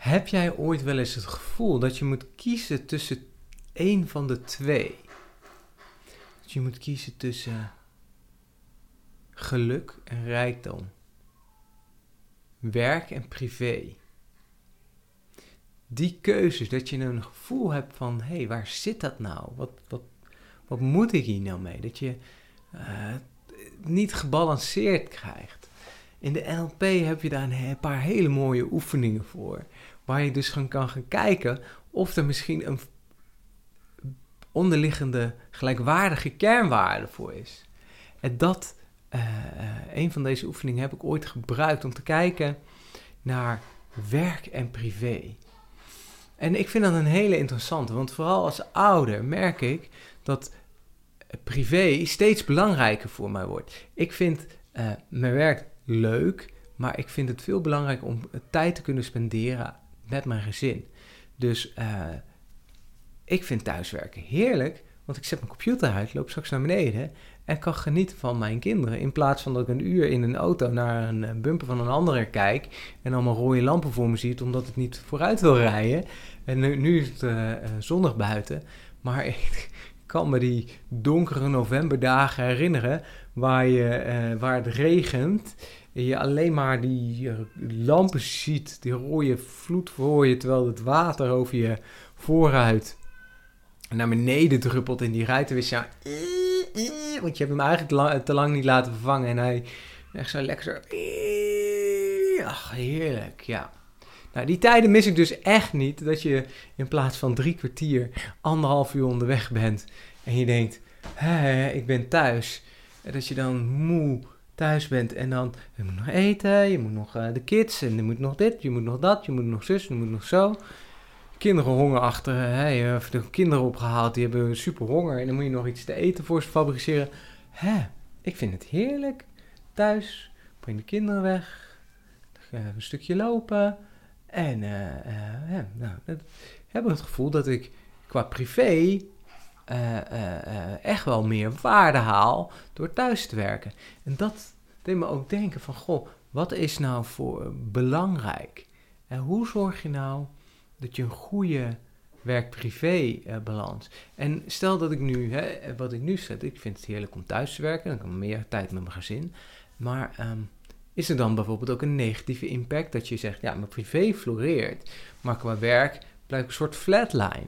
Heb jij ooit wel eens het gevoel dat je moet kiezen tussen één van de twee? Dat je moet kiezen tussen geluk en rijkdom, werk en privé. Die keuzes, dat je een gevoel hebt van, hé, hey, waar zit dat nou? Wat, wat, wat moet ik hier nou mee? Dat je uh, niet gebalanceerd krijgt. In de NLP heb je daar een paar hele mooie oefeningen voor. Waar je dus gaan kan gaan kijken of er misschien een onderliggende gelijkwaardige kernwaarde voor is. En dat, uh, een van deze oefeningen heb ik ooit gebruikt om te kijken naar werk en privé. En ik vind dat een hele interessante, want vooral als ouder merk ik dat privé steeds belangrijker voor mij wordt. Ik vind uh, mijn werk leuk, maar ik vind het veel belangrijker om tijd te kunnen spenderen met mijn gezin. Dus uh, ik vind thuiswerken heerlijk, want ik zet mijn computer uit, loop straks naar beneden en kan genieten van mijn kinderen. In plaats van dat ik een uur in een auto naar een bumper van een andere kijk en allemaal rode lampen voor me ziet, omdat ik niet vooruit wil rijden. En nu, is het zonnig buiten, maar ik kan me die donkere novemberdagen herinneren waar, je, uh, waar het regent en je alleen maar die lampen ziet, die rode vloed voor je, terwijl het water over je vooruit naar beneden druppelt in die ruitenwissel. Ja, want je hebt hem eigenlijk te lang niet laten vervangen en hij echt zo lekker zo... Ach, heerlijk, ja. Nou, die tijden mis ik dus echt niet. Dat je in plaats van drie kwartier anderhalf uur onderweg bent. En je denkt, hé, ik ben thuis. En dat je dan moe thuis bent en dan, je moet nog eten, je moet nog uh, de kids en je moet nog dit, je moet nog dat, je moet nog zus, je moet nog zo. Kinderen honger achter, hè, of de kinderen opgehaald, die hebben super honger en dan moet je nog iets te eten voor ze fabriceren. Hè, ik vind het heerlijk. Thuis, breng de kinderen weg, een stukje lopen en uh, uh, ja, nou, ik heb het gevoel dat ik qua privé uh, echt wel meer waarde haal door thuis te werken. En dat deed me ook denken van, goh, wat is nou voor belangrijk? En hoe zorg je nou dat je een goede werk-privé balans... En stel dat ik nu, hè, wat ik nu zet, ik vind het heerlijk om thuis te werken, dan kan ik meer tijd met mijn gezin. Maar um, is er dan bijvoorbeeld ook een negatieve impact dat je zegt, ja, mijn privé floreert, maar qua werk blijft een soort flatline?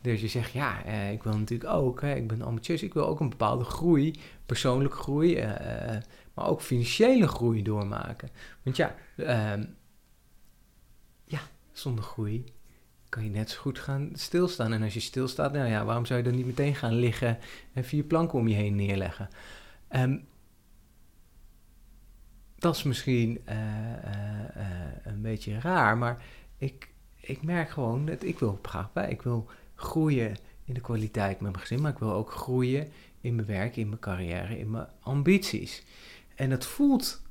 Dus je zegt, ja, eh, ik wil natuurlijk ook, hè, ik ben ambitieus, ik wil ook een bepaalde groei, persoonlijke groei, eh, eh, maar ook financiële groei doormaken. Want ja, ehm, ja, zonder groei kan je net zo goed gaan stilstaan. En als je stilstaat, nou ja, waarom zou je dan niet meteen gaan liggen en vier planken om je heen neerleggen? Um, dat is misschien een beetje raar, maar ik, ik merk gewoon dat ik wil graag bij. Ik wil groeien in de kwaliteit met mijn gezin, maar ik wil ook groeien in mijn werk, in mijn carrière, in mijn ambities. En het voelt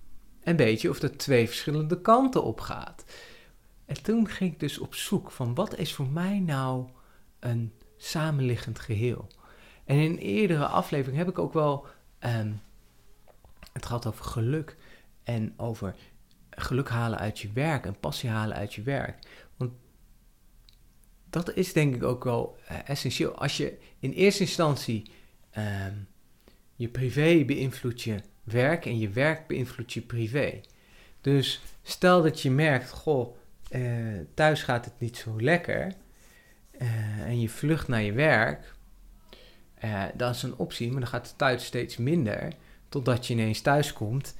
een beetje of dat twee verschillende kanten op gaat. En toen ging ik dus op zoek van wat is voor mij nou een samenliggend geheel. En in eerdere aflevering heb ik ook wel um, het gehad over geluk en over geluk halen uit je werk en passie halen uit je werk dat is denk ik ook wel uh, essentieel. Als je in eerste instantie uh, je privé beïnvloedt je werk en je werk beïnvloedt je privé. Dus stel dat je merkt, goh, uh, thuis gaat het niet zo lekker uh, en je vlucht naar je werk, dat is een optie, maar dan gaat het thuis steeds minder, totdat je ineens thuis komt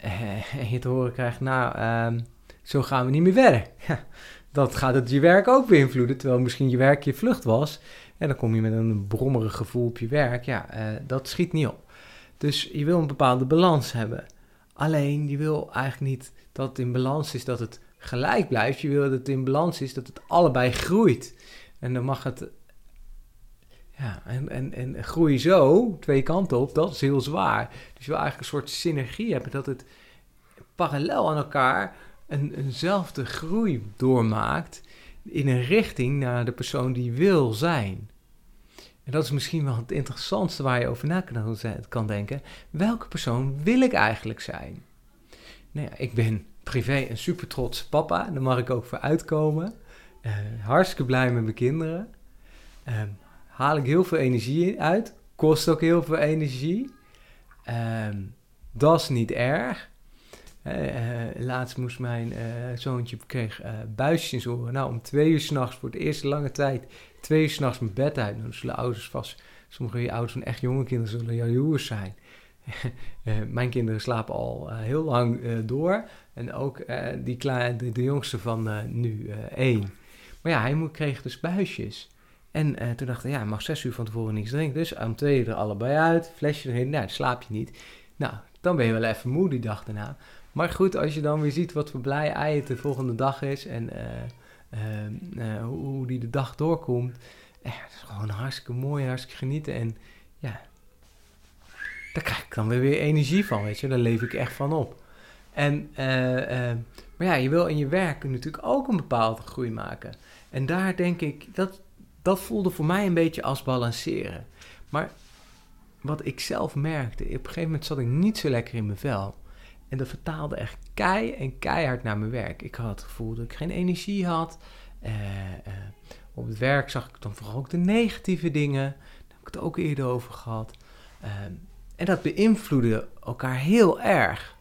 en je te horen krijgt, nou, ehm, zo gaan we niet meer verder. dat gaat het je werk ook beïnvloeden. Terwijl misschien je werk je vlucht was. En dan kom je met een brommerig gevoel op je werk. Ja, uh, dat schiet niet op. Dus je wil een bepaalde balans hebben. Alleen, je wil eigenlijk niet dat het in balans is dat het gelijk blijft. Je wil dat het in balans is dat het allebei groeit. En dan mag het. Ja, en, en, en groei zo, twee kanten op, dat is heel zwaar. Dus je wil eigenlijk een soort synergie hebben. Dat het parallel aan elkaar een, eenzelfde groei doormaakt in een richting naar de persoon die wil zijn. En dat is misschien wel het interessantste waar je over na kan denken. Welke persoon wil ik eigenlijk zijn? Nou ja, ik ben privé een super trots papa. Daar mag ik ook voor uitkomen. Uh, hartstikke blij met mijn kinderen. Ehm, haal ik heel veel energie uit. Kost ook heel veel energie. Ehm, dat is niet erg. Uh, laatst moest mijn uh, zoontje kreeg buisjes in. Nou, om twee uur s'nachts voor de eerste lange tijd, twee uur s'nachts mijn bed uit. Nou, zullen ouders vast, sommige ouders van echt jonge kinderen zullen jaloers zijn. mijn kinderen slapen al heel lang door. En ook die kleine, de, de, jongste van nu één. Maar ja, hij kreeg dus buisjes. En uh, toen dacht ik, ja, mag zes uur van tevoren niets drinken. Dus om twee er allebei uit, flesje erin. Nou, slaap je niet. Nou, dan ben je wel even moe die dag daarna. Maar goed, als je dan weer ziet wat voor blij ei het de volgende dag is. En uh, hoe, hoe, die de dag doorkomt. het is gewoon hartstikke mooi, hartstikke genieten. En ja, daar krijg ik dan weer, weer energie van, weet je. Daar leef ik echt van op. En, maar ja, je wil in je werk natuurlijk ook een bepaalde groei maken. En daar denk ik, dat, dat voelde voor mij een beetje als balanceren. Maar wat ik zelf merkte, op een gegeven moment zat ik niet zo lekker in mijn vel. En dat vertaalde echt kei en keihard naar mijn werk. Ik had het gevoel dat ik geen energie had. Uh, op het werk zag ik dan vooral ook de negatieve dingen. Daar heb ik het ook eerder over gehad. Uh, en dat beïnvloedde elkaar heel erg.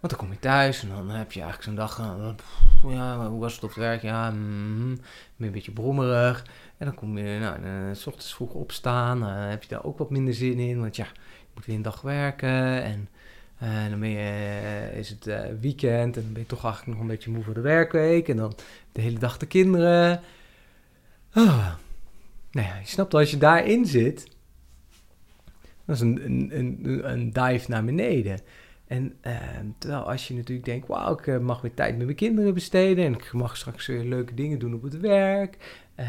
Want dan kom je thuis en dan heb je eigenlijk zo'n dag. Uh, ja, hoe was het op het werk? Ja, mm, een beetje brommerig. En dan kom je, nou, uh, s ochtends vroeg opstaan. Dan heb je daar ook wat minder zin in. Want ja, je moet weer een dag werken. En dan ben je, is het weekend. En dan ben je toch eigenlijk nog een beetje moe voor de werkweek. En dan de hele dag de kinderen. Oh. Nou ja, je snapt als je daarin zit. Dat is een, een, een, een dive naar beneden. En uh, terwijl als je natuurlijk denkt, wauw, ik uh, mag weer tijd met mijn kinderen besteden en ik mag straks weer leuke dingen doen op het werk, uh,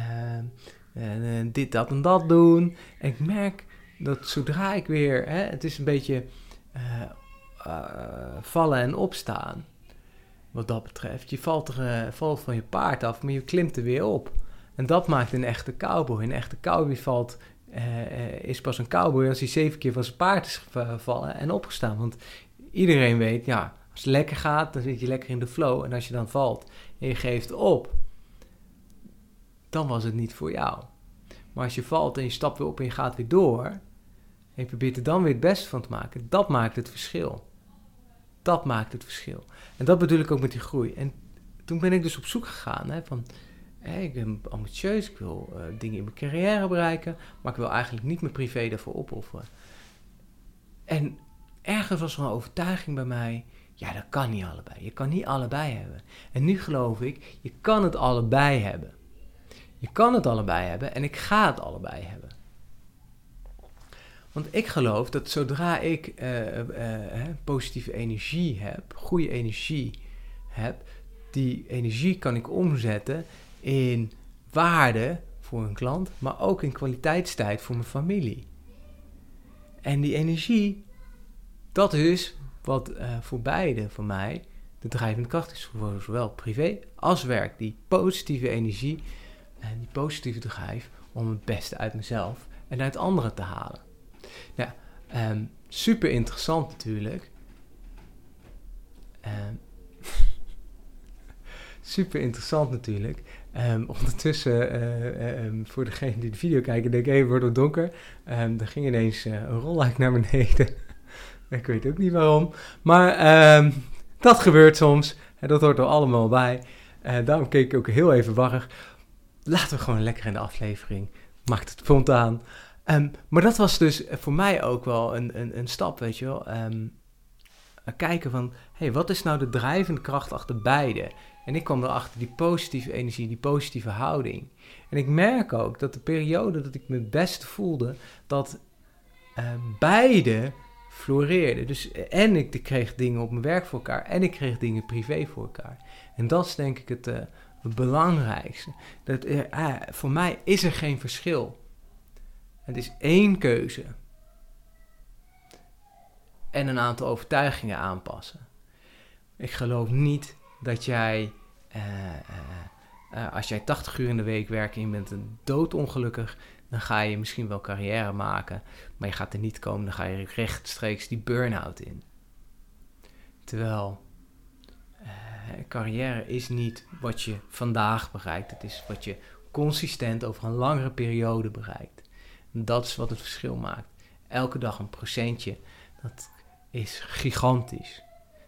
en dit, dat en dat doen. En ik merk dat zodra ik weer, hè, het is een beetje vallen en opstaan, wat dat betreft. Je valt, er, valt van je paard af, maar je klimt er weer op. En dat maakt een echte cowboy. Een echte cowboy valt is pas een cowboy als hij zeven keer van zijn paard is gevallen en opgestaan. Want iedereen weet, ja, als het lekker gaat, dan zit je lekker in de flow. En als je dan valt en je geeft op, dan was het niet voor jou. Maar als je valt en je stapt weer op en je gaat weer door, en je probeert er dan weer het beste van te maken, dat maakt het verschil. Dat maakt het verschil. En dat bedoel ik ook met die groei. En toen ben ik dus op zoek gegaan hè, van, ik ben ambitieus, ik wil uh, dingen in mijn carrière bereiken, maar ik wil eigenlijk niet mijn privé daarvoor opofferen. En ergens was er een overtuiging bij mij. Ja, dat kan niet allebei. Je kan niet allebei hebben. En nu geloof ik, je kan het allebei hebben. Je kan het allebei hebben en ik ga het allebei hebben. Want ik geloof dat zodra ik uh, positieve energie heb, goede energie heb, die energie kan ik omzetten in waarde voor een klant, maar ook in kwaliteitstijd voor mijn familie. En die energie dat is wat uh, voor beide, voor mij, de drijvende kracht is. Voor zowel privé als werk. Die positieve energie en die positieve drijf om het beste uit mezelf en uit anderen te halen. Nou, um, super interessant natuurlijk. Um, super interessant natuurlijk. Um, ondertussen, um, voor degene die de video kijken, denk ik, even wordt het donker. Um, er ging ineens een rolluik naar beneden. Ik weet ook niet waarom. Maar uh, dat gebeurt soms. En dat hoort er allemaal bij. Uh, daarom keek ik ook heel even warrig. Laten we gewoon lekker in de aflevering. Maakt het spontaan. Um, maar dat was dus voor mij ook wel een, een, een stap, weet je wel. Um, kijken van, hey, wat is nou de drijvende kracht achter beide? En ik kwam erachter die positieve energie, die positieve houding. En ik merk ook dat de periode dat ik me best voelde, dat beide floreerde. Dus, en ik kreeg dingen op mijn werk voor elkaar en ik kreeg dingen privé voor elkaar. En dat is denk ik het, het belangrijkste. Dat, uh, voor mij is er geen verschil. Het is één keuze. En een aantal overtuigingen aanpassen. Ik geloof niet dat jij, uh, als jij 80 uur in de week werkt en je bent doodongelukkig, dan ga je misschien wel carrière maken, maar je gaat er niet komen, dan ga je rechtstreeks die burn-out in. Terwijl carrière is niet wat je vandaag bereikt. Het is wat je consistent over een langere periode bereikt. Dat is wat het verschil maakt. Elke dag een procentje, dat is gigantisch.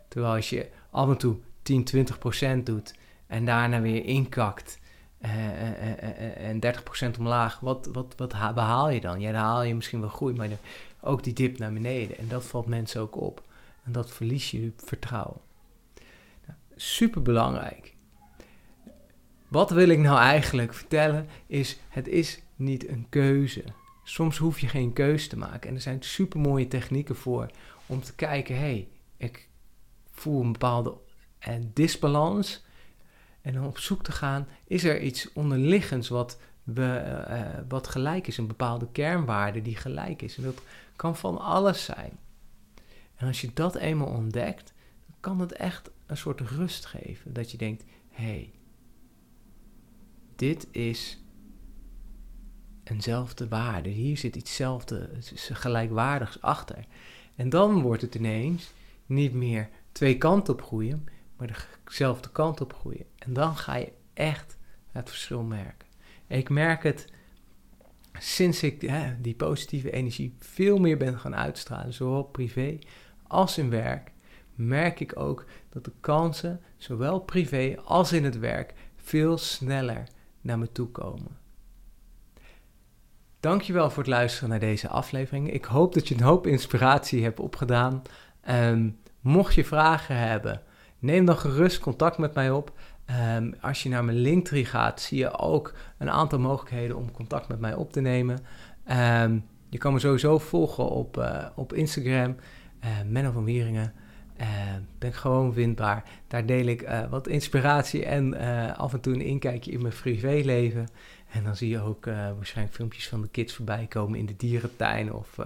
Terwijl als je af en toe 10, 20 procent doet en daarna weer inkakt en 30 procent omlaag, wat, wat, wat behaal je dan? Ja, dan haal je misschien wel groei, maar ook die dip naar beneden. En dat valt mensen ook op. En dat verlies je vertrouwen. Nou, Super belangrijk. Wat wil ik nou eigenlijk vertellen? Is het is niet een keuze. Soms hoef je geen keuze te maken. En er zijn super mooie technieken voor om te kijken: hé, hey, ik voel een bepaalde disbalans. En dan op zoek te gaan: is er iets onderliggends wat, we, uh, wat gelijk is? Een bepaalde kernwaarde die gelijk is. En dat kan van alles zijn. En als je dat eenmaal ontdekt, dan kan het echt een soort rust geven. Dat je denkt: hé, hey, dit is eenzelfde waarde. Hier zit ietszelfde, gelijkwaardigs achter. En dan wordt het ineens niet meer twee kanten op groeien, maar dezelfde kant op groeien. En dan ga je echt het verschil merken. ik merk het sinds ik hè, die positieve energie veel meer ben gaan uitstralen, zowel privé als in werk, merk ik ook dat de kansen, zowel privé als in het werk, veel sneller naar me toe komen. Dankjewel voor het luisteren naar deze aflevering. Ik hoop dat je een hoop inspiratie hebt opgedaan. Um, mocht je vragen hebben, neem dan gerust contact met mij op. Um, als je naar mijn Linktree gaat, zie je ook een aantal mogelijkheden om contact met mij op te nemen. Um, je kan me sowieso volgen op, uh, op Instagram, uh, Menno van Wieringen. Uh, ben gewoon vindbaar. Daar deel ik uh, wat inspiratie en af en toe een inkijkje in mijn privéleven. En dan zie je ook waarschijnlijk filmpjes van de kids voorbij komen in de dierentuin. Of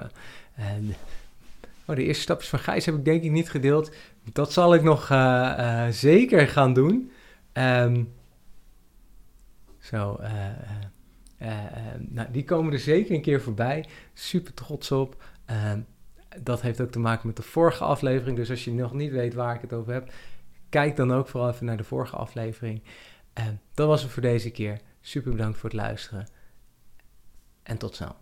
oh, de eerste stapjes van Gijs heb ik denk ik niet gedeeld. Dat zal ik nog zeker gaan doen. Um, zo, nou, die komen er zeker een keer voorbij. Super trots op. Ehm, dat heeft ook te maken met de vorige aflevering. Dus als je nog niet weet waar ik het over heb, kijk dan ook vooral even naar de vorige aflevering. En dat was het voor deze keer. Super bedankt voor het luisteren. En tot snel.